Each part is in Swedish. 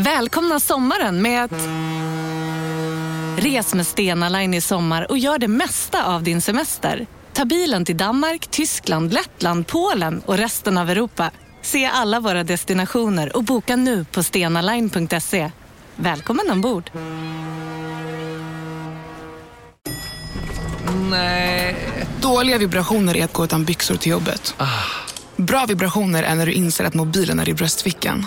Välkomna sommaren med att... Res med Stena Line i sommar och gör det mesta av din semester. Ta bilen till Danmark, Tyskland, Lettland, Polen och resten av Europa. Se alla våra destinationer och boka nu på stenaline.se. Välkommen ombord! Nej. Dåliga vibrationer är att gå utan byxor till jobbet. Bra vibrationer är när du inser att mobilen är i bröstfickan.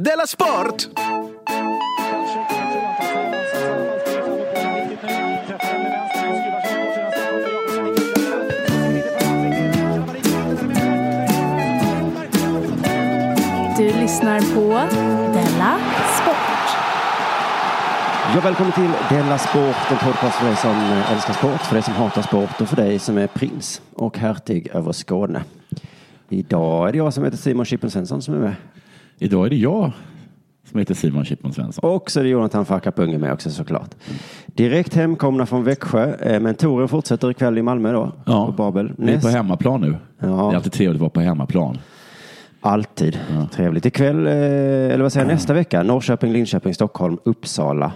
Della Sport! Du lyssnar på Della Sport. Ja, välkommen till Della Sport, en podcast för dig som älskar sport, för dig som hatar sport och för dig som är prins och hertig över Skåne. Idag är det jag som heter Simon Chippen Svensson som är med. Idag är det jag som heter Simon Chippen Svensson. Och så är det Jonathan Farkapunge med också såklart. Direkt hemkomna från Växjö, eh, men touren fortsätter ikväll i Malmö då. Ja, På Babel. Vi är på hemmaplan nu. Ja. Det är alltid trevligt att vara på hemmaplan. Alltid trevligt. Ikväll, eh, eller vad säger jag, nästa vecka, Norrköping, Linköping, Stockholm, Uppsala.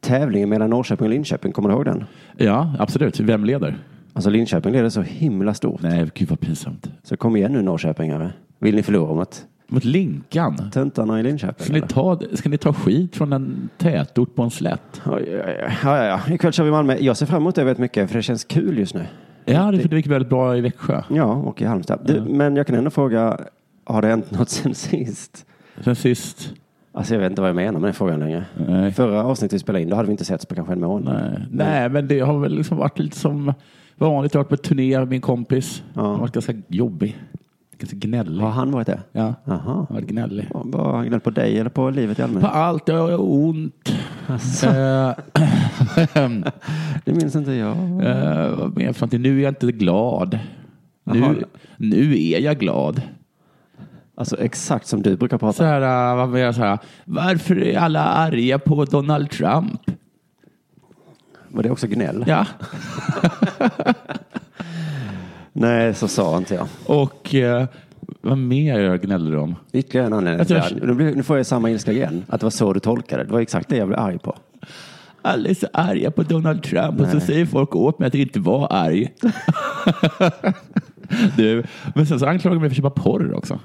Tävlingen mellan Norrköping och Linköping, kommer du ihåg den? Ja, absolut. Vem leder? Alltså Linköping leder så himla stort. Nej, gud vad pinsamt. Så kom igen nu Norrköpingare. Vill ni förlora mot Mot Linkan. töntarna i Linköping? Ska ni, ta, ska ni ta skit från en tätort på en slätt? Ja, ja, ja. Ikväll kör vi Malmö. Jag ser fram emot det väldigt mycket för det känns kul just nu. Ja, det, det gick väldigt bra i Växjö. Ja, och i Halmstad. Du, men jag kan ändå fråga, har det hänt något sen sist? Sen sist. Alltså jag vet inte vad jag menar med den frågan längre. Nej. Förra avsnittet vi spelade in, då hade vi inte setts på kanske en månad. Nej, Nej, men det har väl liksom varit lite som vanligt. Jag har varit på turné med min kompis. Ja. Han har varit ganska jobbig. Ganska gnällig. Har han varit det? Ja, Jaha. han har varit gnällig. Var gnäll på dig eller på livet i På allmänhet? allt, jag har ont. Eh, Det minns inte jag. Eh, vad mer för någonting? Nu är jag inte glad. Jaha. Nu, nu är jag glad. Alltså exakt som du brukar Så prata. här, uh, vad jag så här, varför är alla arga på Donald Trump? Var det också gnäll? Ja, Nej, så sa inte jag. och eh, vad mer jag gnällde om? Ytterligare en anledning. Jag. Nu blir- Nu får jag samma ilska igen. Att det var så du tolkade det. Det var exakt det jag blev arg på. Alla är så arga på Donald Trump och så säger folk åt mig att inte var arg. du, men sen så anklagar de mig för att köpa porr också.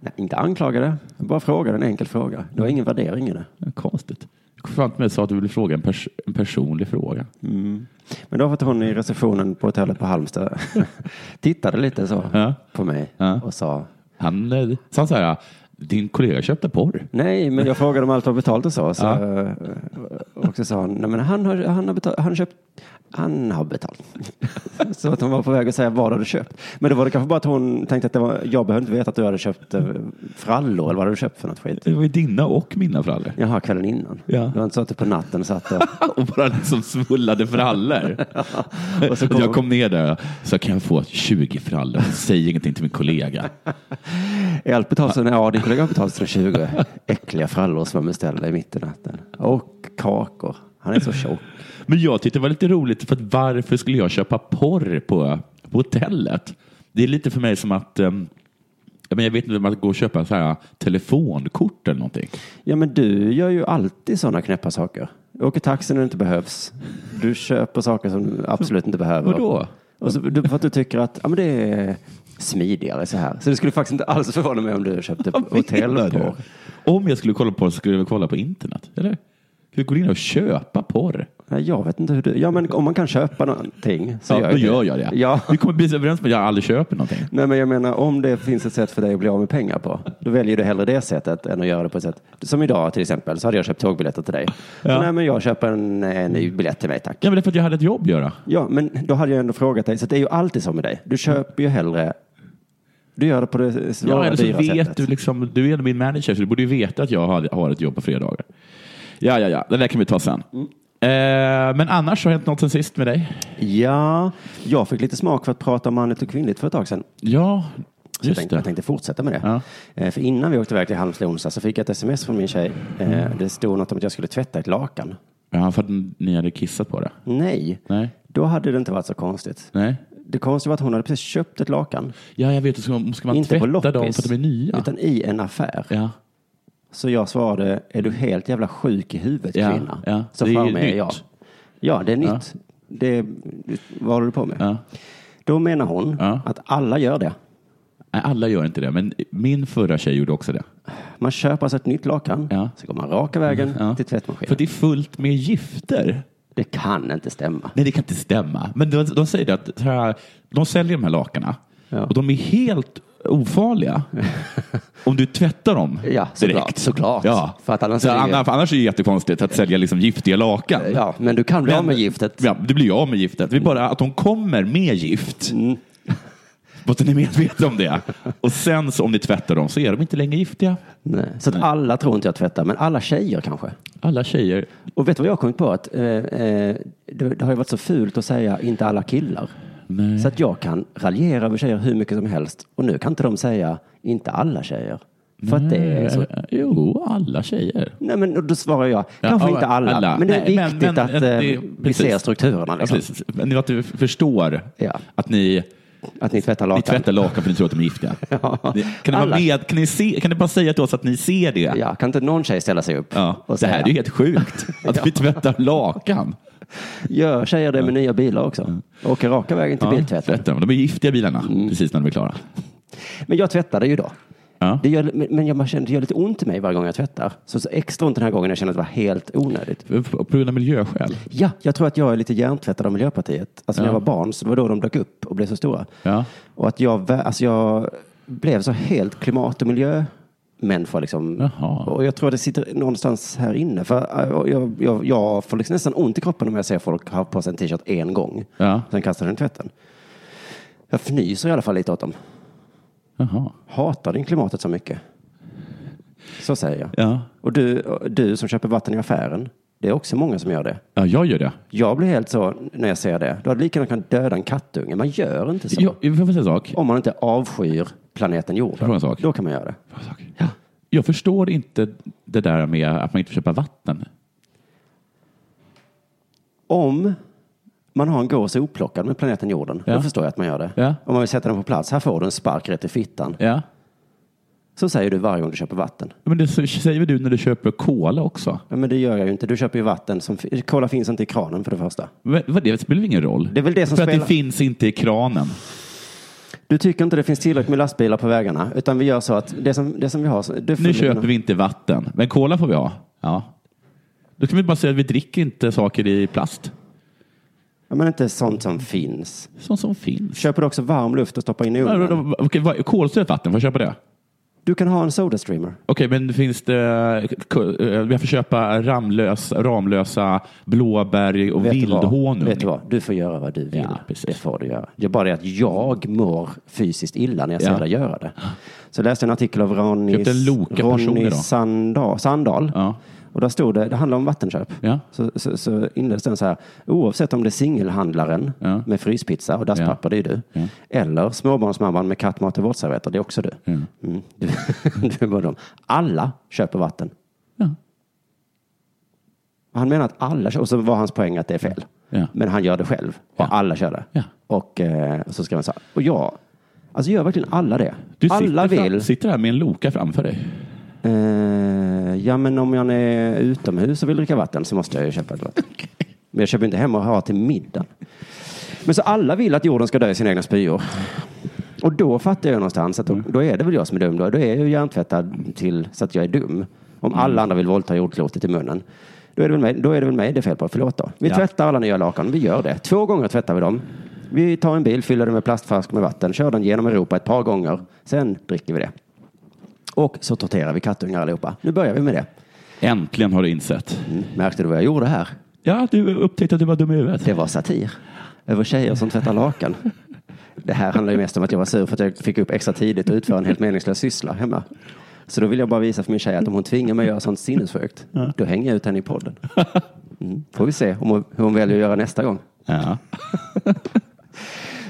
Nej, inte anklagade. Jag bara frågade en enkel fråga. Det var ingen värdering i det. Konstigt. Fram till mig och sa att du ville fråga en, pers- en personlig fråga. Men då var att hon i receptionen på hotellet på Halmstad tittade lite så Ja. på mig Ja. och sa Han eh, sa så här, din kollega köpte porr. nej, men jag frågade om allt var betalt och så. så eh, Och så sa han, nej men han har, han har betalt, han köpt, han har betalt. så att hon var på väg att säga vad har du köpt? Men då var det kanske bara att hon tänkte att det var, jag behövde inte veta att du hade köpt eh, frallor eller vad hade du köpt för något skit? Det var ju dina och mina frallor. Jaha, kvällen innan. Ja. Det var inte så att du på natten satt och Och bara liksom svullade frallor. Och så kom- jag kom ner där så kan jag få 20 frallor. Säg ingenting till min kollega. Är allt betalt ja, din kollega har betalt sina 20 äckliga frallor som han beställde i mitt i natten. Och kakor. Han är så tjock. Men jag tyckte det var lite roligt för att varför skulle jag köpa porr på, hotellet? Det är lite för mig som att um, men jag vet inte om man går och köpa så här telefonkort eller någonting. Ja, men du gör ju alltid sådana knäppa saker. Du åker taxi när det inte behövs. Du köper saker som du absolut inte behöver. Vadå? Och så, du, för att du tycker att ja, men det är smidigare så här. Så det skulle faktiskt inte alls förvåna mig om du köpte hotellporr. Om jag skulle kolla på det så skulle jag väl kolla på internet, eller? Ska vi gå in och köpa porr? Nej, Jag vet inte hur du... Ja, men om man kan köpa någonting så Ja, gör då jag gör det. jag det. Ja. Vi kommer bli överens om att jag aldrig köper någonting. Nej, men jag menar om det finns ett sätt för dig att bli av med pengar på, då väljer du hellre det sättet än att göra det på ett sätt. Som idag till exempel, så hade jag köpt tågbiljetter till dig. Ja. Nej, men jag köper en, en ny biljett till mig, tack. Ja, men det är för att jag hade ett jobb att göra. Ja, men då hade jag ändå frågat dig, så det är ju alltid så med dig. Du köper ju hellre Du gör det på det svåra, Ja, eller så dyra vet sättet. du liksom, du är ändå min manager så du borde ju veta att jag har, har ett jobb på fredagar. Ja, ja, ja, det där kan vi ta sen. Mm. Eh, men annars har det hänt något sen sist med dig? Ja, jag fick lite smak för att prata om manligt och kvinnligt för ett tag sedan. Ja, Så jag tänkte, jag tänkte fortsätta med det. Ja. Eh, För innan vi åkte iväg till Halmstad onsdag så fick jag ett sms från min tjej. Eh, Mm. Det stod något om att jag skulle tvätta ett lakan. Ja, för att ni hade kissat på det? Nej, Nej. då hade det inte varit så konstigt. Nej. Det konstiga var att hon hade precis köpt ett lakan. Ja, jag vet. Ska man, ska man inte tvätta dem för att de är nya? utan i en affär. Ja. Så jag svarade, är du helt jävla sjuk i huvudet Ja, kvinna? ja. Så Det är ju nytt. jag. Ja, det är Ja. nytt. Det, vad håller du på med? Ja. Då menar hon Ja. att alla gör det. Nej, alla gör inte det, men min förra tjej gjorde också det. Man köper alltså ett nytt lakan, Ja. så går man raka vägen Ja. till tvättmaskinen. För det är fullt med gifter. Det kan inte stämma. Nej, det kan inte stämma. Men de, de säger det att här, de säljer de här lakanen Ja. och de är helt ofarliga om du tvättar dem Ja, såklart, direkt. såklart. Ja. För att annars Så är det annars, är det jättekonstigt att sälja liksom giftiga lakan. Ja, men du kan bli av med giftet. Ja, det blir av med giftet. Det är bara att de kommer med gift. Mm. Att ni medvetna om det. Och sen så om ni tvättar dem så är de inte längre giftiga. Nej. Så att alla tror inte jag tvättar, men alla tjejer kanske. Alla tjejer. Och vet du vad jag har kommit på? Att, eh, eh, det, det har ju varit så fult att säga inte alla killar. Nej. Så att jag kan raljera över tjejer hur mycket som helst. Och nu kan inte de säga inte alla tjejer. För att det är så. Eh, Jo, alla tjejer. Nej men då svarar jag, Ja, kanske ja, inte alla. alla. Men det är Nej, viktigt men- att men eh, det- vi precis. ser strukturerna. Ja, Liksom. precis. Men att du förstår Ja. att ni, Att ni tvättar ni lakan. tvättar lakan för att ni tror att de är giftiga. Ja. Ni- Kan, ni med, kan, ni se, kan ni bara säga till oss att ni ser det? Ja, kan inte någon tjej ställa sig upp Ja, och det här är ju helt sjukt. Att vi tvättar lakan. Gör tjejer det med nya bilar också? Åker raka vägen till Ja, biltvätten. De är giftiga bilarna Mm. precis när de är klara. Men jag tvättade ju då. Ja. Det gör, men jag känner, det gör lite ont i mig varje gång jag tvättar. Så, så extra ont den här gången jag känner att det var helt onödigt. På grund av miljöskäl. Ja, jag tror att jag är lite hjärntvättad av Miljöpartiet. Alltså när Ja. jag var barn så var då de dök upp och blev så stora. Ja. Och att jag, alltså jag blev så helt klimat och miljömänniska. Liksom. Jaha. Och jag tror att det sitter någonstans här inne. För äh, jag, jag, jag får liksom nästan ont i kroppen om jag ser folk ha på sig en t-shirt en gång. Ja. Sen kastar den i tvätten. Jag fnyser i alla fall lite åt dem. Jaha. Hatar din klimatet så mycket. Så säger jag. Ja. Och du, du som köper vatten i affären, det är också många som gör det. ja, jag gör det. Jag blir helt så när jag ser det. Du hade lika gärna kunnat döda en kattunge. Man gör inte så. Jag, jag får säga en sak. Om man inte avskyr planeten jorden. Då kan man göra det. Ja. Jag förstår inte det där med att man inte får köpa vatten. Om man har en gås oplockad med planeten jorden, Ja. då förstår jag att man gör det. Ja. Om man vill sätta den på plats, här får du en spark rätt i fittan. Ja. Så säger du varje gång du köper vatten. Men det säger du när du köper cola också? Ja, men det gör jag ju inte. Du köper ju vatten som... Cola finns inte i kranen för det första. Men, vad, det spelar ingen roll? Det är väl det som För att spelar- det finns inte i kranen. Du tycker inte det finns tillräckligt med lastbilar på vägarna, utan vi gör så att det som, det som vi har... Det Nu köper vi- inte vatten, men cola får vi ha. Ja. Då kan vi bara säga att vi dricker inte saker i plast. Ja, men inte sånt som finns. Sånt som finns. Köper du också varm luft och stoppar in i Ja, ugnen? vad- kolsyrat vatten, får jag köpa det? Du kan ha en Sodastreamer. Okej, men finns det... eh, Jag får köpa ramlös, Ramlösa blåbär och vildhonung. Vet du vad? Du får göra vad du vill. Ja, precis. det får du göra. Det är bara det att jag mår fysiskt illa när jag ser Ja. dig göra det. Så läste jag en artikel av Ronny, Ronny? Sandahl. Sandahl. Ja. Och där stod det, det handlar om vattenköp. Ja. Så, så, så inleds den så här, oavsett om det är singelhandlaren Ja. med fryspizza och dasspapper, det är du. Ja. Eller småbarnsmamman med kattmat och våtservetter, det är också du. Mm. Du, du är bara dem. Alla köper vatten. Ja. Han menar att alla kör, och så var hans poäng att det är fel. Ja. Men han gör det själv. Och Ja. alla kör det. Ja. Och eh, så ska man säga, och jag, alltså gör verkligen alla det? Du alla sitter, vill. sitter här med en Loka framför dig. Eh, ja, men om jag är utomhus och vill dricka vatten så måste jag ju köpa ett vatten. Men jag köper inte hem och har till middagen. Men så alla vill att jorden ska dö i sina egna spyor. Och då fattar jag någonstans att då, då är det väl jag som är dum. Då, då är jag ju hjärntvättad till så att jag är dum. Om alla andra vill våldta jordklotet i munnen. Då är det väl mig, då är det, väl mig det är fel på. Förlåt då. Vi Ja. tvättar alla nya lakan. Vi gör det. Två gånger tvättar vi dem. Vi tar en bil, fyller den med plastflask med vatten, kör den genom Europa ett par gånger. Sen dricker vi det. Och så torterar vi kattungar allihopa. Nu börjar vi med det. Äntligen har du insett. Mm. Märkte du vad jag gjorde här? Ja, du upptäckte att du var dum i huvudet. Det var satir. Över tjejer som tvättar lakan. Det här handlar ju mest om att jag var sur för att jag fick upp extra tidigt och utföra en helt meningslös syssla hemma. Så då vill jag bara visa för min tjej att om hon tvingar mig att göra sånt sinnessjukt, då hänger jag ut henne i podden. Mm. Får vi se om hon, hur hon väljer att göra nästa gång. Ja.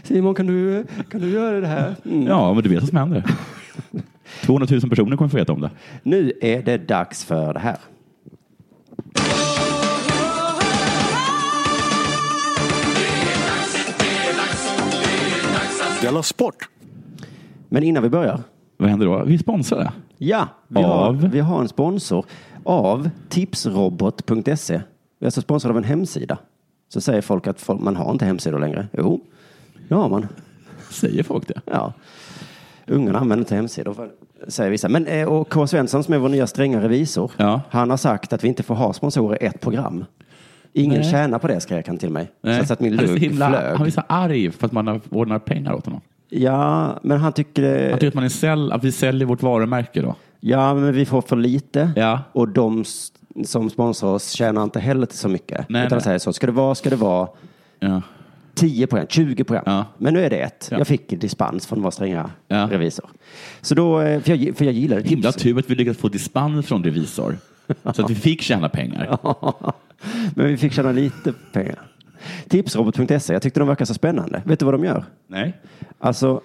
Simon, kan du, kan du göra det här? Mm. ja, men du vet vad som händer. 200 000 personer kommer få veta om det. Nu är det dags för det här. Della Sport! Men innan vi börjar. Vad händer då? Vi är sponsrade. Ja, vi, Av? Har, vi har en sponsor av tipsrobot.se. Vi är alltså sponsrade av en hemsida. Så säger folk att folk, man har inte hemsidor längre. Jo, det har man. Säger folk det? Ja. Ungarna använder inte hemsidor, säger vissa. Men, eh, och K. Svensson som är vår nya stränga revisor, Ja. han har sagt att vi inte får ha sponsorer i ett program. Ingen Nej. tjänar på det, skrek han till mig. Nej. Så att min lugg himla, flög. han är så arg för att man har ordnat pengar åt honom. Ja, men han tycker. Han tycker att, man är säl, att vi säljer vårt varumärke då. Ja, men vi får för lite. Ja. Och de som sponsrar oss tjänar inte heller till så mycket. Nej, Utan nej. säger så, ska det vara, ska det vara Ja. 10 program, 20 program. Ja. Men nu är det ett. Ja. Jag fick dispens från vår stränga Ja. revisor. Så då, eh, för jag, för jag gillar det. Himla tur att vi lyckades få dispens från revisor. Så att vi fick tjäna pengar. Men vi fick tjäna lite pengar. Tipsrobot.se, jag tyckte de verkar så spännande. Vet du vad de gör? Nej. Alltså,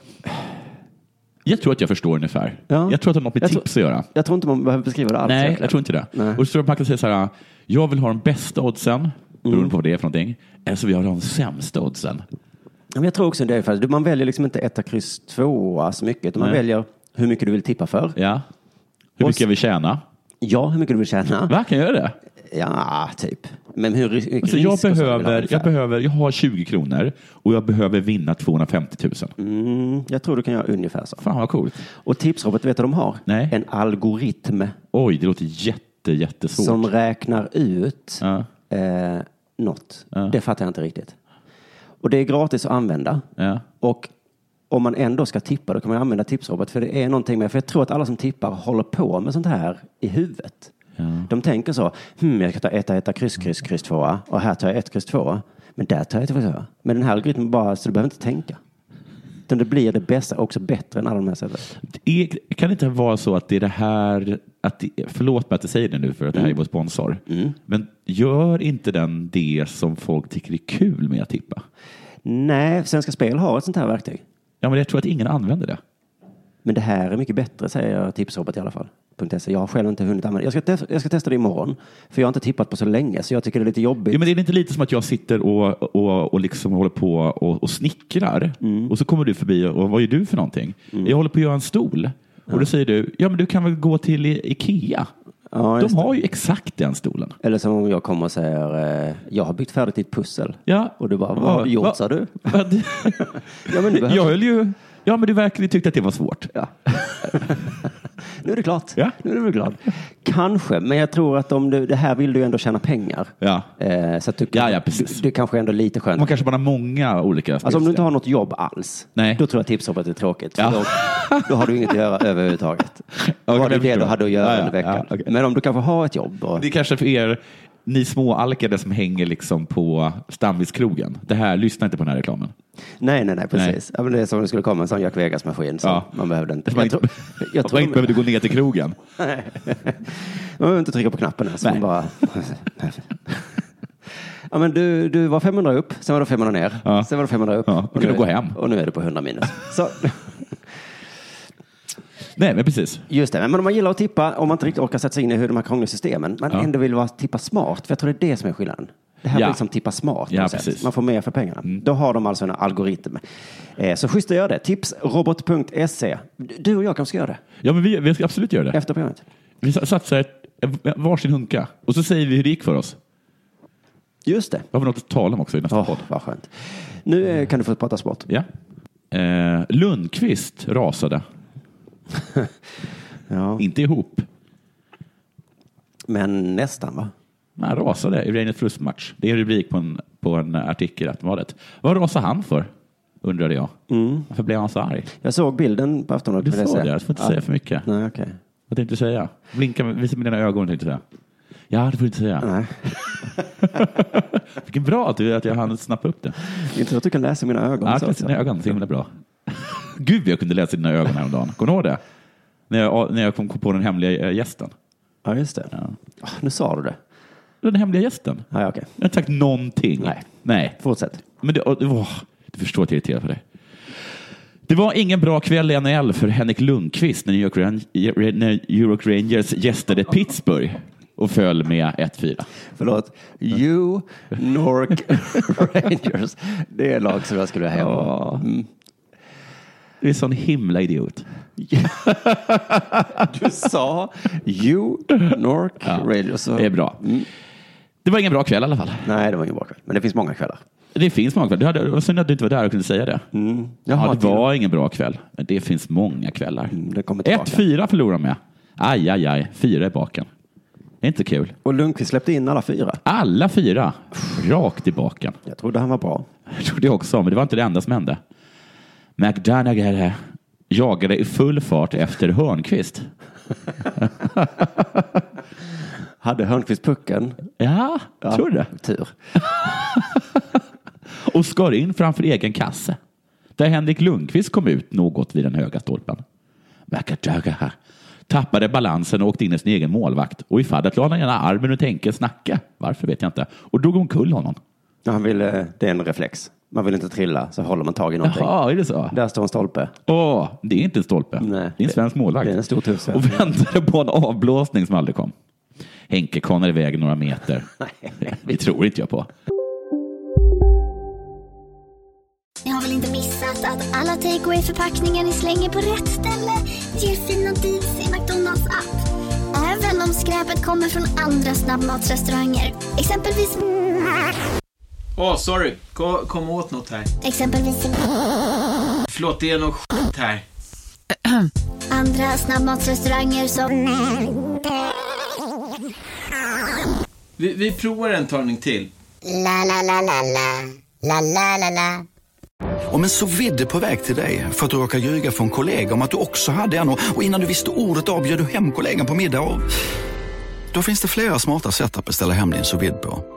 Jag tror att jag förstår ungefär. Ja. Jag tror att det har något med Jag tror- tips att göra. jag tror inte man behöver beskriva det alls. Nej, jag tror inte det. Nej. Och så tror jag man kan säga så här, jag vill ha de bästa oddsen, beroende på vad det är för någonting, eller så vill jag ha de sämsta oddsen. Men jag tror också det är för man väljer liksom inte etta, kryss, tvåa så mycket. utan Man Nej. väljer hur mycket du vill tippa för. Ja. Hur mycket jag vill tjäna. Ja, hur mycket du vill tjäna. Va, kan jag göra det? Ja, typ. Men hur mycket Alltså jag, risk och så vill du ha behöver, ungefär? jag behöver, jag har 20 kronor och jag behöver vinna 250 000. Mm, jag tror du kan göra ungefär så. Fan vad coolt. Och Tipsrobot, vet du vad de har? Nej. En algoritm Oj, det låter jätte, jättesvårt. som räknar ut Ja. eh, något. Ja. Det fattar jag inte riktigt. Och det är gratis att använda. Ja. Och om man ändå ska tippa då kan man använda Tipsrobot för det är någonting med, för jag tror att alla som tippar håller på med sånt här i huvudet. De tänker så, hmm, jag ska ta etta, etta, kryss, kryss, kryss, tvåa och här tar jag ett, kryss, tvåa. Men där tar jag ett, tvåa. Men den här algoritmen bara, så du behöver inte tänka. Utan det blir det bästa, också bättre än alla de här sätten. Det kan det inte vara så att det är det här, att det, förlåt mig att jag säger det nu för att det här är vår sponsor, men gör inte den det som folk tycker är kul med att tippa? Nej, Svenska Spel har ett sånt här verktyg. Ja, men jag tror att ingen använder det. Men det här är mycket bättre, säger Tipsrobot i alla fall. Jag har själv inte hunnit använda jag ska, testa, jag ska testa det imorgon. För jag har inte tippat på så länge, så jag tycker det är lite jobbigt. Ja, men det är inte lite som att jag sitter och, och, och liksom håller på och, och snickrar och så kommer du förbi och vad gör du för någonting? Jag håller på att göra en stol. Och då säger du, ja men du kan väl gå till Ikea? Ja, De det. har ju exakt den stolen. Eller som om jag kommer och säger, eh, jag har byggt färdigt ditt pussel. Ja. Och du bara, vad har du gjort sa du? Ja, men du behöver... Jag höll ju, ja men du verkligen tyckte att det var svårt. Ja. nu är det klart. Ja. Nu är du väl glad. Kanske, men jag tror att om du, det här vill du ändå tjäna pengar. Ja. Eh, så att du, Ja, ja, precis. Du, det kanske ändå är lite skönt. Man kanske bara har många olika Alltså om du inte har något jobb alls, Nej. då tror jag tipsrobot är tråkigt. Ja. Då, då har du inget att göra överhuvudtaget. Ja, var det det du hade att göra Ja, under veckan. okej. Men om du kanske har ett jobb. Och, Det är kanske för er, ni småalkade som hänger liksom på stammiskrogen. Det här, lyssna inte på den här reklamen. nej, nej, nej, precis. Ja, men det är som om det skulle komma en sån Jack Vegas-maskin. Så Ja. Man behövde inte. Man Jag inte, jag man tror inte behövde gå ner till krogen. Man behöver inte trycka på knappen. Här, så man bara... Ja, men du, du var 500 upp, sen var det 500 ner, Ja. sen var det 500 upp. Ja, och kan nu du gå hem. Och nu är det på 100 minus. Så, Nej, men precis. just det, men om man gillar att tippa, om man inte riktigt orkar sätta sig in i hur de här krångliga systemen, men Ja. ändå vill vara tippa smart, för jag tror det är det som är skillnaden. Det här Ja. blir liksom tippa smart. Ja. Mm. Man får mer för pengarna. Då har de alltså en algoritm. Eh, så schysst att göra det. Tipsrobot.se. Du och jag kanske ska göra det Ja, men vi, vi ska absolut göra det. efter programmet. Vi sa- satsar ett, varsin hunka och så säger vi hur det gick för oss. Just det. Vi har något att tala om också i nästa Åh, podd. vad skönt. Nu eh, kan du få prata sport. Ja. Eh, Lundqvist rasade. Ja. Inte ihop. Men nästan va? Han rasade i Reinet Frust-match. Det är en rubrik på en, på en artikel i Aftonbladet. Vad rasade han för? Undrade jag. Varför blev han så arg? Jag såg bilden på Aftonbladet. Du såg det, jag får inte Ja. säga för mycket. Nej, okej. Vad tänkte du säga? Blinka, med- visa med dina ögon tänkte jag säga. Ja, det får du inte säga. Nej. Vilken bra att, du, att jag hann snappa upp det. Inte så att du kan läsa mina ögon. Ja, så jag kan säga. dina ögon, så himla bra. Gud, jag kunde läsa dina ögon häromdagen. Kommer du ihåg det? När jag, när jag kom på den hemliga gästen. Ja, just det. Ah, Nu sa du det. Den hemliga gästen. Ja, ja, okej. Jag har inte sagt någonting. Nej. Nej. Fortsätt. Men det, var, du förstår att jag är irriterad på dig. Det var ingen bra kväll i NHL för Henrik Lundqvist när New York, Ran- när New York Rangers gästade Pittsburgh och föll med 1-4. Förlåt. You, Nork, Rangers. Det är lag som jag skulle vilja på. Mm. Du är sån himla idiot. Du sa you, Nork, Rangers. Så... Det är bra. Det var ingen bra kväll i alla fall. Nej, det var ingen bra kväll. Men det finns många kvällar. Det finns många kvällar. Hade, och synd att du inte var där och kunde säga det. Jaha, Ja, det var ingen bra kväll. Men det finns många kvällar. Mm, det kommer tillbaka. 1-4 förlorar de med. Aj, aj, aj. Fyra i baken. Det är inte kul. Och Lundqvist släppte in alla fyra. Alla fyra. Rakt i baken. Jag trodde han var bra. Jag trodde också, men det var inte det enda som hände. McDonough jagade i full fart efter Hörnqvist. Hade Hörnqvist pucken? Ja, tror du? Tur. Och skar in framför egen kasse. Där Henrik Lundqvist kom ut något vid den höga stolpen. McDonough tappade balansen och åkte in i sin egen målvakt. Och i fallet la han ena armen och tänkte snacka. Varför vet jag inte. Och drog omkull honom. Ja, Han ville, det är en reflex. Man vill inte trilla, så håller man tag i någonting. Jaha, är det så? Där står en stolpe. Åh, det är inte en stolpe. Nej, det är en svensk målvakt. det är en stor tuff. Och väntade på en avblåsning som aldrig kom. Henke kanade iväg några meter. det tror inte jag på. Ni har väl inte missat att alla takeaway förpackningar ni slänger på rätt ställe ger fina deals i McDonalds app. Även om skräpet kommer från andra snabbmatsrestauranger. Exempelvis... Åh, sorry. Kom, kom åt något här. Exempelvis... Förlåt, det är något skit här. Andra snabbmatsrestauranger som... Vi, vi provar en talning till. La, la, la, la, la. La, la, la, la. Om en så vidde på väg till dig för att du råkar ljuga från kollega om att du också hade en och innan du visste ordet av du hem kollegan på middag och... Då finns det flera smarta sätt att beställa hem din sous på.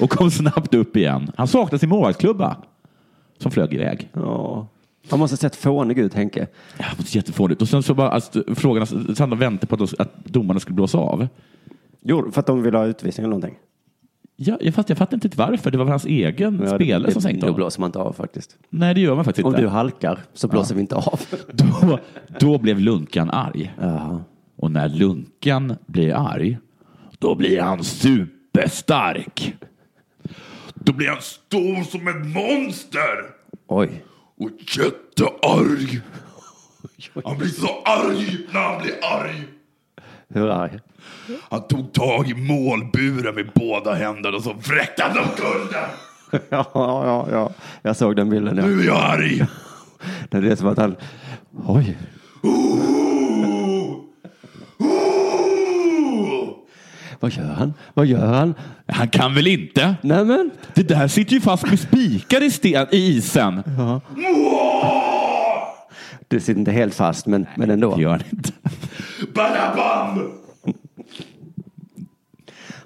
Och kom snabbt upp igen. Han saknade sin målvaktsklubba. Som flög iväg. Ja. Han måste ha sett fånig ut, Henke. Ja, det var jättefånigt. Och sen så bara alltså, frågan, sen de väntade på att, att domarna skulle blåsa av. Jo, för att de ville ha utvisning eller någonting. Ja, jag, fast jag fattar inte varför. Det var hans egen Ja, spelare det, som sänkte Då av. blåser man inte av faktiskt. Nej, det gör man faktiskt Om inte. du halkar så blåser vi inte av. Då, då blev Lunkan arg. Ja. Och när Lunkan blir arg, då blir han superstark. Då blir han stor som ett monster Oj. och jättearg. Han blir så arg när han blir arg. Hur arg? Han tog tag i målburen med båda händerna och så vräkte han omkull den. Ja, ja, ja. Jag såg den bilden. Ja. Nu är jag arg. Det är som att han... Oj. Vad gör han? Vad gör han? Han kan väl inte? Nämen. Det där sitter ju fast med spikar i, sten, i isen. Det sitter inte helt fast, men, men ändå. Det gör han inte. Badabam!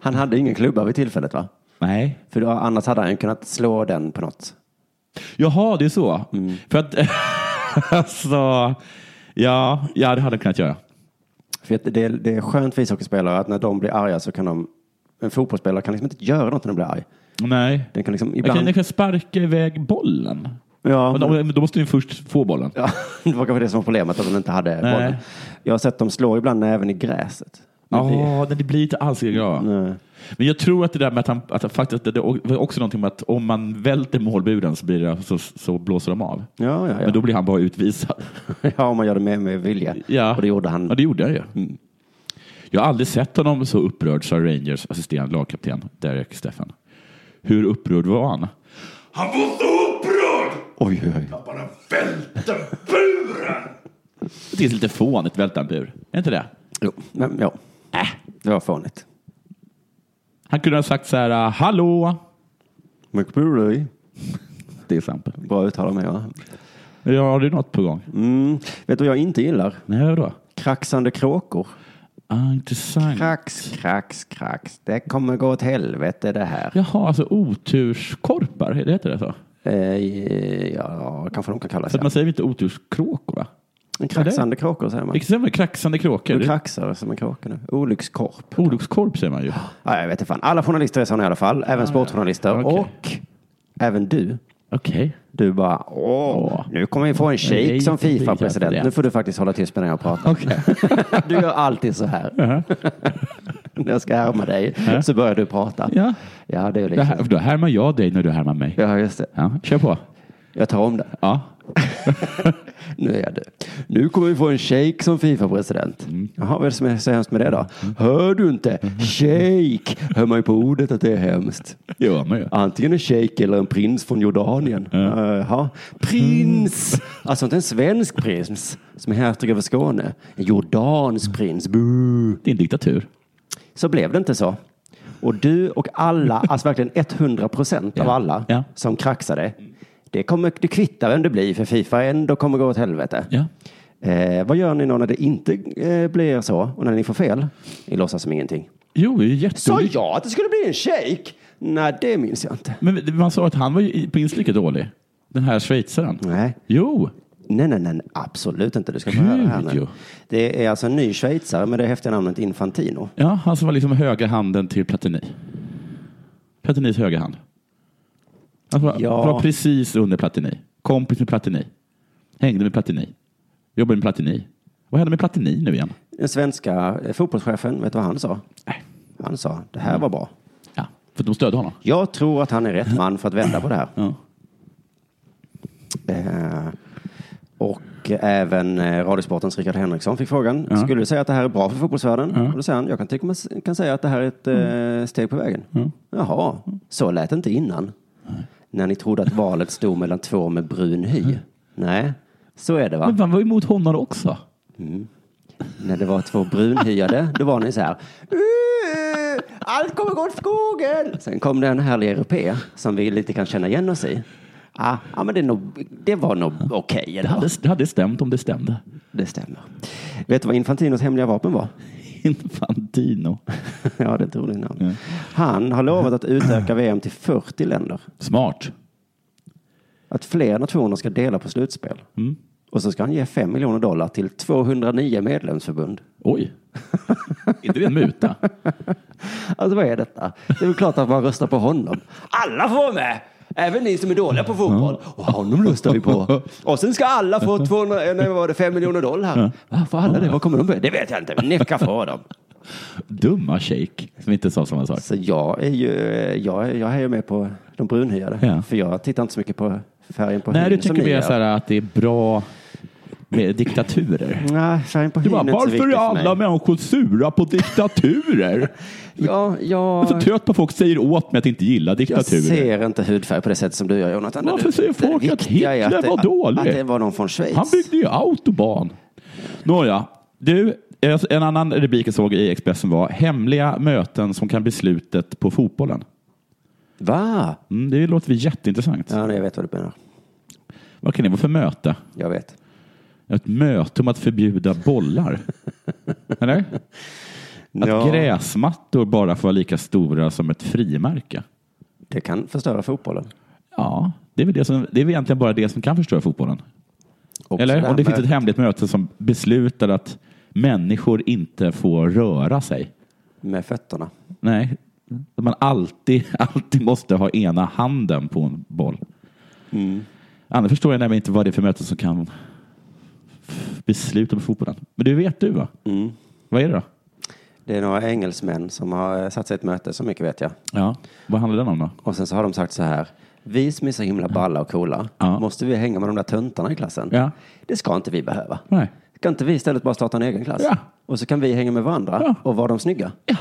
Han hade ingen klubba vid tillfället, va? Nej. För då, annars hade han kunnat slå den på något. Jaha, det är så. Mm. För att, alltså, ja, ja, det hade jag kunnat göra. För det, det är skönt för ishockeyspelare att när de blir arga så kan de... En fotbollsspelare kan liksom inte göra något när de blir arg. Nej. Den kan liksom ibland... kan, jag kan sparka iväg bollen. Ja, Men då, men då måste du först få bollen. Ja, det var kanske det som var problemet, att de inte hade Nej. bollen. Jag har sett dem slå ibland även i gräset. Ja, det, det blir inte alls bra. Nej. Men jag tror att det där med att han, att han faktiskt, det är också någonting med att om man välter målburen så, blir det, så, så blåser de av. Ja, ja, ja. Men då blir han bara utvisad. ja, om man gör det med, med vilja. Ja. Och det gjorde han. Ja, det gjorde han ju. Mm. Jag har aldrig sett honom så upprörd, sa Rangers assisterande lagkapten Derek Steffen. Hur upprörd var han? Han var så upprörd! Oj, oj, oj. Jag bara välte buren! Det är lite fånigt välta en bur. Är inte det? Jo, men ja. Äh, det var fånigt. Han kunde ha sagt så här, hallå! McBurley. Till exempel. Bra uttal med va? Ja, har du något på gång? Mm. Vet du vad jag inte gillar? Nej, vadå? Kraxande kråkor. Ah, intressant. Krax, krax, krax. Det kommer gå åt helvete det här. Jaha, alltså oturskorpar, heter det så? Eh, ja, kanske de kan kalla sig. man säger inte oturskråkor va? En kraxande kråkor säger man. Vilket säger man? Kraxande kråkor? Du kraxar som en kråka nu. Olyckskorp. Olyckskorp säger man ju. Ja, jag vet inte fan. Alla journalister är sådana i alla fall. Även sportjournalister. Okej. Och även du. Okej. Du bara, åh, nu kommer vi få en shejk Nej, som Fifa-president. det. Nu får du faktiskt hålla tyst medan jag pratar. du gör alltid så här. När jag ska härma dig så börjar du prata. Ja. Ja, det är Det liksom. här, då härmar jag dig när du härmar mig. Ja, just det. Ja, kör på. Jag tar om det. Ja. Nu är jag död. Nu kommer vi få en shejk som Fifa-president. Mm. Jaha, vad är det som är så hemskt med det då? Hör du inte? Shejk! Hör man ju på ordet att det är hemskt. Gör man ju. Antingen en shejk eller en prins från Jordanien. Jaha. Prins! Alltså inte en svensk prins som är hertig över Skåne. En Jordans prins. Boo! Det är en diktatur. Så blev det inte så. Och du och alla, alltså verkligen 100 procent av Ja. alla Ja. som kraxade. Det, kommer, det kvittar vem det blir för Fifa ändå kommer gå åt helvete. Ja. Eh, vad gör ni då när det inte eh, blir så och när ni får fel? Ni låtsas som ingenting. Jo, det är Sa jag att det skulle bli en shake? Nej, det minns jag inte. Men man sa att han var minst lika dålig. Den här schweizaren. Nej. Jo. Nej, nej, nej, absolut inte. Du ska få höra här nu. Det är alltså en ny schweizare med det häftiga namnet Infantino. Ja, han som var liksom högra handen till Platini. Platinis högra hand. Han var, Ja. var precis under Platini. Kompis med Platini. Hängde med Platini. Jobbade med Platini. Vad hände med Platini nu igen? Den svenska eh, fotbollschefen, vet du vad han sa? Nej. Han sa, det här var bra. Ja, för de stödde honom. Jag tror att han är rätt man för att vända på det här. Ja. Eh, och även eh, Radiosportens Rickard Henriksson fick frågan. Ja. Skulle du säga att det här är bra för fotbollsvärlden? Ja. Och då säger han, jag kan, tycka, kan säga att det här är ett eh, steg på vägen. Ja. Jaha, så lät det inte innan. När ni trodde att valet stod mellan två med brun hy. Nej, så är det va? Men man var emot honom också. När det var två brunhyade, då var ni så här. "Uh, Allt kommer gå åt skogen. Sen kom det en härlig europé som vi lite kan känna igen oss i. Ah, ja, men det, nog, det var nog okej. Det eller? hade, det hade stämt om det stämde. Det stämmer. Vet du vad Infantinos hemliga vapen var? Infantino. ja, det är ett roligt namn. Han har lovat att utöka VM till 40 länder. Smart. Att fler nationer ska dela på slutspel. Mm. Och så ska han ge 5 miljoner dollar till 209 medlemsförbund. Oj. inte det en muta? Alltså vad är detta? Det är väl klart att man röstar på honom. Alla får vara med! Även ni som är dåliga på fotboll. Och honom röstar vi på. Och sen ska alla få 200, nej, vad var det, 5 miljoner dollar. Varför alla det? Vad kommer de på? Det vet jag inte, men ska få dem. Dumma shake som inte sa samma sak. Så jag är ju, jag, är- jag är ju med på de brunhyade. Ja. För jag tittar inte så mycket på färgen på Nej, du hyn som tycker ni mer gör. så här att det är bra med diktaturer. Nej, färgen på Du bara, varför är alla människor sura på diktaturer? Ja, Jag är så jag, trött på att folk säger åt mig att inte gilla jag diktaturer. ser inte hudfärg på det sättet som du gör Jonathan. Varför Det- säger folk att Hitler det- var dålig? Att det var någon från Schweiz. Han byggde ju autobahn. Nåja, du, en annan rubrik jag såg i Expressen var hemliga möten som kan bli slutet på fotbollen. Va? Mm, det låter jätteintressant. Ja, nej, jag vet vad du menar. Vad kan det vara för möte? Jag vet. Ett möte om att förbjuda bollar? Eller? Att Ja. gräsmattor bara får vara lika stora som ett frimärke? Det kan förstöra fotbollen. Ja, det är väl, det som, det är väl egentligen bara det som kan förstöra fotbollen. Också Eller om det finns ett hemligt möte som beslutar att människor inte får röra sig. Med fötterna. Nej, att man alltid, alltid måste ha ena handen på en boll. Mm. Annars förstår jag nämligen inte vad det är för möte som kan besluta på fotbollen. Men det vet du va? Mm. Vad är det då? Det är några engelsmän som har eh, satt sig i ett möte, så mycket vet jag. Ja, vad handlar den om då? Och sen så har de sagt så här. Vi som är så himla balla och coola, Ja. måste vi hänga med de där töntarna i klassen? Ja. Det ska inte vi behöva. Nej. Ska inte vi istället bara starta en egen klass? Ja. Och så kan vi hänga med varandra och vara de snygga? Ja.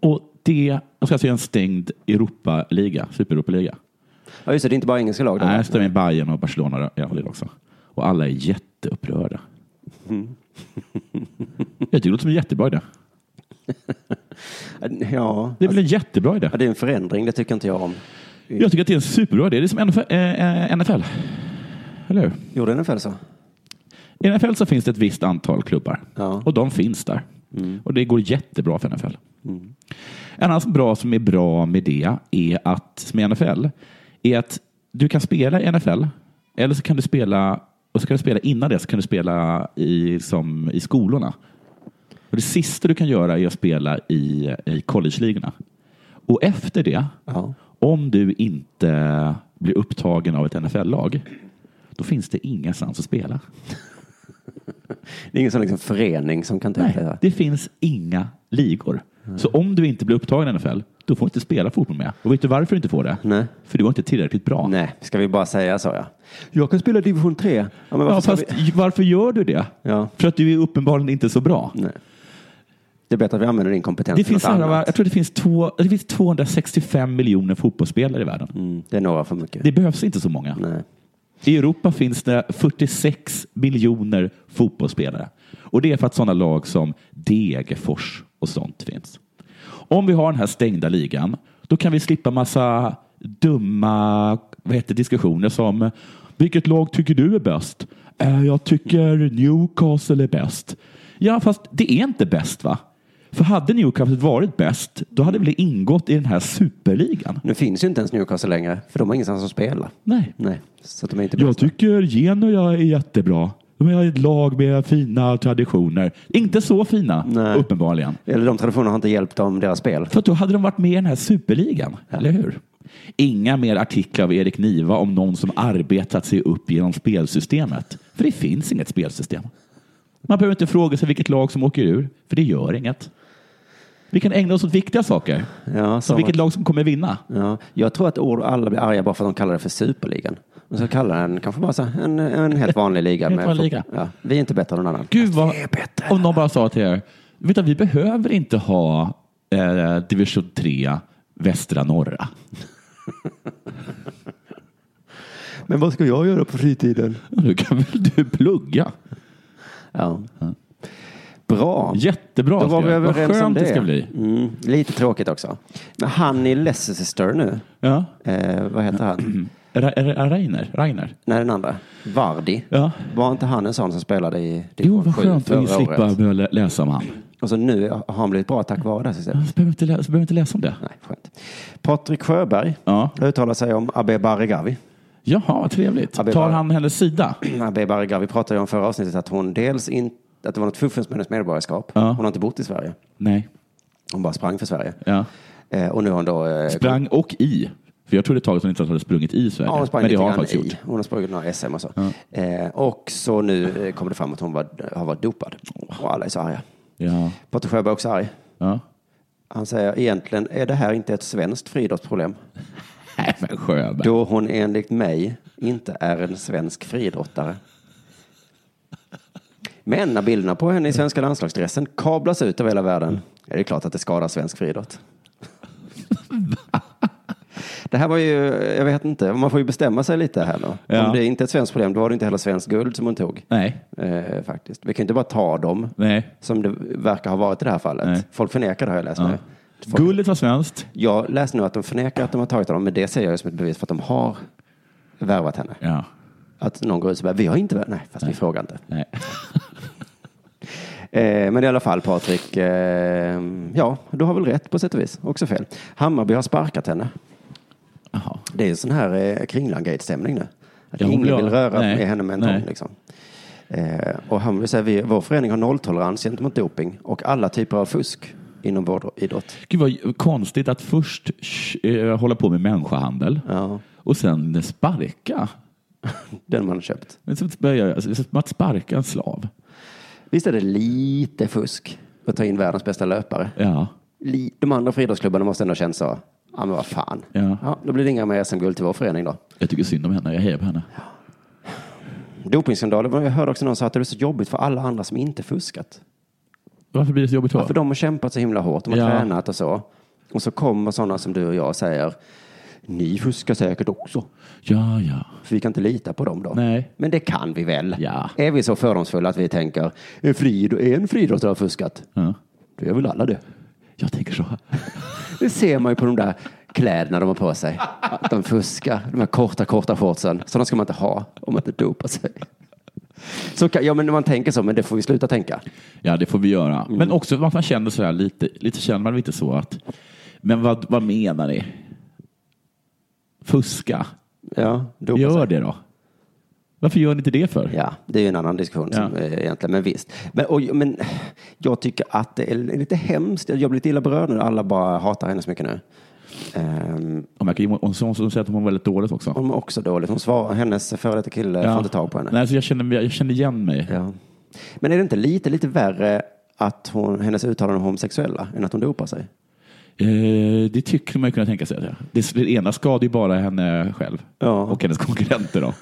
Och det jag ska säga en stängd Europa-liga, super-Europa-liga. Ja, just det, det är inte bara engelska lag. Nej, stämmer Bayern och Barcelona i också. Och alla är jätteupprörda. Mm. Jag tycker det låter som en jättebra idé. Ja, Det är väl en jättebra idé? ja, det är en förändring, det tycker inte jag om. Jag tycker att det är en superbra idé. Det är som NFL. eh, NFL. Eller hur? Gjorde NFL så? I NFL så finns det ett visst antal klubbar Ja. och de finns där. Mm. Och det går jättebra för NFL. En annan bra som är bra med det är att, som i NFL, är att du kan spela i NFL eller så kan du spela och så kan du spela innan det så kan du spela i, som, i skolorna. Och det sista du kan göra är att spela i, i college-ligorna. Och efter det, Ja. om du inte blir upptagen av ett NFL-lag, då finns det ingenstans att spela. Det är ingen sån liksom förening som kan ta Nej, det finns inga ligor. Så om du inte blir upptagen i NFL, då får du inte spela fotboll med. Och vet du varför du inte får det? Nej. För du var inte tillräckligt bra. Nej, ska vi bara säga så ja. Jag kan spela division 3. Ja, men varför Ja, fast vi... varför gör du det? Ja. För att du är uppenbarligen inte så bra. Nej. Det är bättre att vi använder din kompetens Det finns, annat. jag tror det finns, två, det finns 265 miljoner fotbollsspelare i världen. Mm, det är några för mycket. Det behövs inte så många. Nej. I Europa finns det 46 miljoner fotbollsspelare. Och det är för att sådana lag som Degerfors och sånt finns. Om vi har den här stängda ligan, då kan vi slippa massa dumma vad heter, diskussioner som vilket lag tycker du är bäst? "Eh, Jag tycker Newcastle är bäst. Ja, fast det är inte bäst va? För hade Newcastle varit bäst, då hade det ingått i den här superligan? Nu finns ju inte ens Newcastle längre, för de har ingenstans att spela. Nej. Nej, så de är inte Jag tycker Genoa är jättebra. De är ett lag med fina traditioner. Inte så fina, Nej. uppenbarligen. Eller de traditionerna har inte hjälpt dem, deras spel. För då hade de varit med i den här superligan, eller hur? Inga mer artiklar av Erik Niva om någon som arbetat sig upp genom spelsystemet. För det finns inget spelsystem. Man behöver inte fråga sig vilket lag som åker ur, för det gör inget. Vi kan ägna oss åt viktiga saker. Ja, Som vilket lag som kommer vinna. Ja, jag tror att alla blir arga bara för att de kallar det för superligan. Och så kallar den kanske bara så här, en, en helt vanlig liga. Helt vanlig liga. Ja, vi är inte bättre än någon annan. Gud vad, om någon bara sa till er, vet du, vi behöver inte ha eh, division 3 västra norra. Men vad ska jag göra på fritiden? Du kan väl du plugga? Ja. Bra. Jättebra. Då var vi jag. Vad överens om skönt det. det ska bli. Mm, lite tråkigt också. Men han i Leicester nu, Ja. eh, vad heter han? Ra- Ra- Rainer? Rainer? Nej, den andra. Vardi. Ja. Var inte han en sån som spelade i Jo, division vad 7 skönt förra att slippa året? behöva lä- läsa om han. Och så nu har han blivit bra tack vare det systemet. Så behöver inte, lä- så behöver inte läsa om det. Nej, skönt. Patrik Sjöberg Ja. uttalar sig om Abbe Barregawi. Jaha, vad trevligt. Det Tar han hennes sida? Abbe Barregawi pratade ju om förra avsnittet att hon dels in, att det var något fuffens med hennes medborgarskap. Ja. Hon har inte bott i Sverige. Nej. Hon bara sprang för Sverige. Ja. Eh, och nu har hon då... Eh, Sprang och i. För jag trodde ett tag att hon inte hade sprungit i Sverige. Ja, hon sprang Men det har hon faktiskt i. gjort. Hon har sprungit några SM och så. Eh, och så nu eh, kommer det fram att hon var, har varit dopad. Och alla är så arga. Ja. Patrik Sjöberg är också arg. ja. Han säger egentligen är det här inte ett svenskt friidrottsproblem. Nej, men Sjöberg. Då hon enligt mig inte är en svensk friidrottare. Men när bilderna på henne i svenska landslagsdressen kablas ut över hela världen är det klart att det skadar svensk friidrott. Det här var ju, jag vet inte, man får ju bestämma sig lite här då. Ja. Om det inte är ett svenskt problem, då var det inte heller svenskt guld som hon tog. Nej. Eh, faktiskt. Vi kan inte bara ta dem Nej. som det verkar ha varit i det här fallet. Nej. Folk förnekar det har jag läst Ja. nu. Folk, Guldet var svenskt. jag läste nu att de förnekar att de har tagit dem, men det ser jag som ett bevis för att de har värvat henne. Ja. Att någon går ut och säger, vi har inte värvat, nej, fast vi frågar inte. Nej. Eh, men i alla fall Patrik, eh, ja, du har väl rätt på sätt och vis, också fel. Hammarby har sparkat henne. Jaha. Det är en sån här eh, Kringlan-gate-stämning nu. Att Ja, ingen vill röra nej, med henne med en tång. Liksom. Eh, och Hammarby säger, vi, vår förening har nolltolerans gentemot doping och alla typer av fusk inom vår idrott. Gud vad konstigt att först eh, hålla på med människohandel Ja, och sen sparka. den man har köpt. Men att börja- som att sparka en slav. Visst är det lite fusk att ta in världens bästa löpare? Ja. De andra friidrottsklubbarna måste ändå känna så, ja men vad fan. Ja. Ja, då blir det inga mer SM-guld till vår förening då. Jag tycker synd om henne. Jag hejar på henne. Dopingskandaler, jag hörde också någon säga att det är så jobbigt för alla andra som inte fuskat. Varför blir det så jobbigt då? Ja, för de har kämpat så himla hårt, de har Ja. tränat och så. Och så kommer sådana som du och jag och säger, ni fuskar säkert också. Ja, ja. För vi kan inte lita på dem då. Nej. Men det kan vi väl? Ja. Är vi så fördomsfulla att vi tänker, en, frid, en friidrottare har fuskat? Ja. Då gör väl alla det. Jag tänker så. Det ser man ju på de där kläderna de har på sig. Att de fuskar. De här korta, korta shortsen. Sådana ska man inte ha om man inte dopar sig. Så ja, men man tänker så, men det får vi sluta tänka. Ja, det får vi göra. Mm. Men också man känner så här lite, lite känner man lite så att, men vad, vad menar ni? Fuska? Ja, Gör sig. det då. Varför gör ni inte det för? Ja, det är ju en annan diskussion som, eh, egentligen, men visst. Men, och, men jag tycker att det är lite hemskt. Jag blir lite illa berörd när alla bara hatar henne så mycket nu. Um, jag om hon säger att hon mår väldigt dåligt också. hon är också dåligt. Hon svarar, hennes före detta kille får inte tag på henne. Nej, så jag, känner, jag känner igen mig. Ja. Men är det inte lite, lite värre att hon, hennes uttalanden om homosexuella än att hon dopar sig? Eh, det tycker man ju kunna tänka sig. Det, det ena skadar ju bara henne själv Ja. och hennes konkurrenter. Då.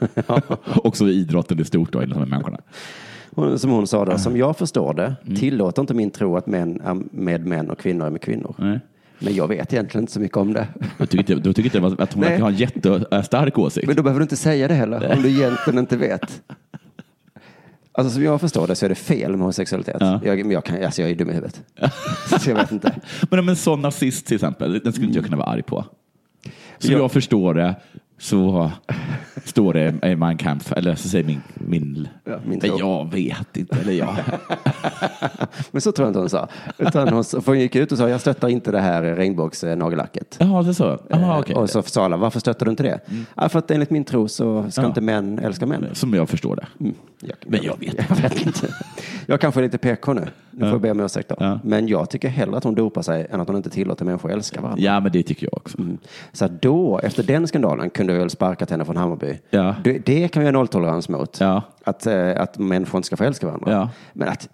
Också idrotten i stort, då, de här människorna. Som hon sa då, som jag förstår det, Mm. tillåter inte min tro att män är med män och kvinnor är med kvinnor. Nej. Men jag vet egentligen inte så mycket om det. Jag tycker inte, då tycker inte att hon Nej. verkar ha en jättestark åsikt. Men då behöver du inte säga det heller, om du egentligen inte vet. Alltså som jag förstår det så är det fel med homosexualitet. Ja. Jag, men jag, kan, alltså jag är dum i huvudet. så jag vet inte. Men om en sån nazist till exempel, den skulle inte jag kunna vara arg på. Som Ja. jag förstår det så står det i Mein Kampf, eller så säger min... min, Ja, min jag vet inte. Eller jag. Men så tror jag inte hon sa. Utan hon, för hon gick ut och sa, jag stöttar inte det här regnbågsnagellacket. Jaha, det så? Jaha, okej. Och så sa alla, varför stöttar du inte det? Ja, för att enligt min tro så ska Ja. inte män älska män. Som jag förstår det. Mm. Jag, Men jag vet jag vet inte. Jag kanske är lite PK nu. Nu får Ja. jag be om ursäkt då. Ja. Men jag tycker hellre att hon dopar sig än att hon inte tillåter människor att älska varandra. Ja, men det tycker jag också. Mm. Så att då, efter den skandalen, kunde vi väl sparkat henne från Hammarby. Ja. Det, det kan vi ha nolltolerans mot. Ja. Att, eh, att människor inte ska få älska varandra. Ja. Men att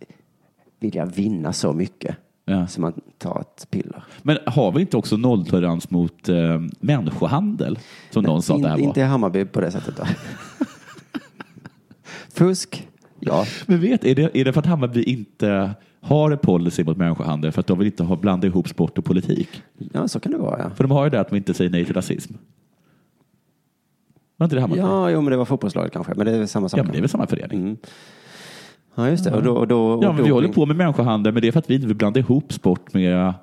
vilja vinna så mycket Ja. så man tar ett piller. Men har vi inte också nolltolerans mot eh, människohandel? Som någon sa att det här In, var. inte i Hammarby på det sättet. Då. Fusk, ja. Men vet, är det, är det för att Hammarby inte har en policy mot människohandel för att de vill inte ha blanda ihop sport och politik? Ja, så kan det vara. Ja, För de har ju det att de inte säger nej till rasism. Var inte det Hammarby? ja jo, men det var fotbollslaget kanske. Men det är väl samma sak. Ja, men det är väl samma förening? Mm. Ja, just det. Och då, och då, och Ja, men vi håller på med människohandel, men det är för att vi inte vill blanda ihop sport med,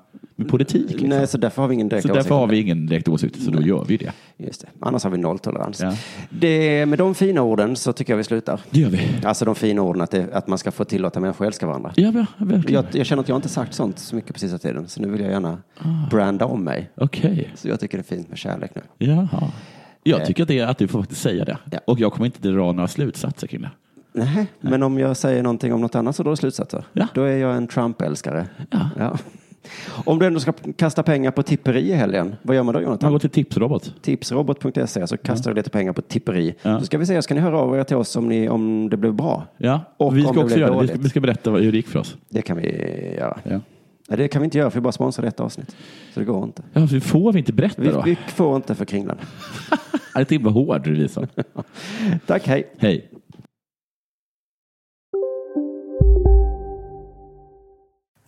med politik. Liksom. Nej, så därför har vi ingen direkt så därför har vi ingen direkt åsikt, så då gör vi det. Just det. Annars har vi nolltolerans. Ja. Det, med de fina orden så tycker jag vi slutar. Det gör vi. Alltså de fina orden att, det, att man ska få tillåta människor att älska varandra. Ja, ja, verkligen. Jag, jag känner att jag inte sagt sånt så mycket på sista tiden. Så nu vill jag gärna Ah. branda om mig. Okej. Så jag tycker det är fint med kärlek nu. Jaha. Jag Eh. tycker att, det är, att du får faktiskt säga det. Ja. Och jag kommer inte dra några slutsatser kring det. Nej, men om jag säger någonting om något annat så drar du slutsatser. Ja. Då är jag en Trump-älskare. Ja. Om du ändå ska kasta pengar på tipperi i helgen, vad gör man då Man Jonathan? går till Tipsrobot. Tipsrobot.se så kastar du lite pengar på tipperi. Ja. Så ska vi se, ska ni höra av er till oss om, ni, om det blev bra? Ja, Och vi ska också göra det. Vi ska, vi ska berätta vad- hur det gick för oss. Det kan vi göra. Ja. Nej, det kan vi inte göra för vi bara sponsrar ett avsnitt. Så det går inte. Ja, så får vi inte berätta Vi, då? vi får inte för kringlan. Är det inte vad hård revisor? Tack, hej. Hej.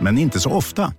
men inte så ofta.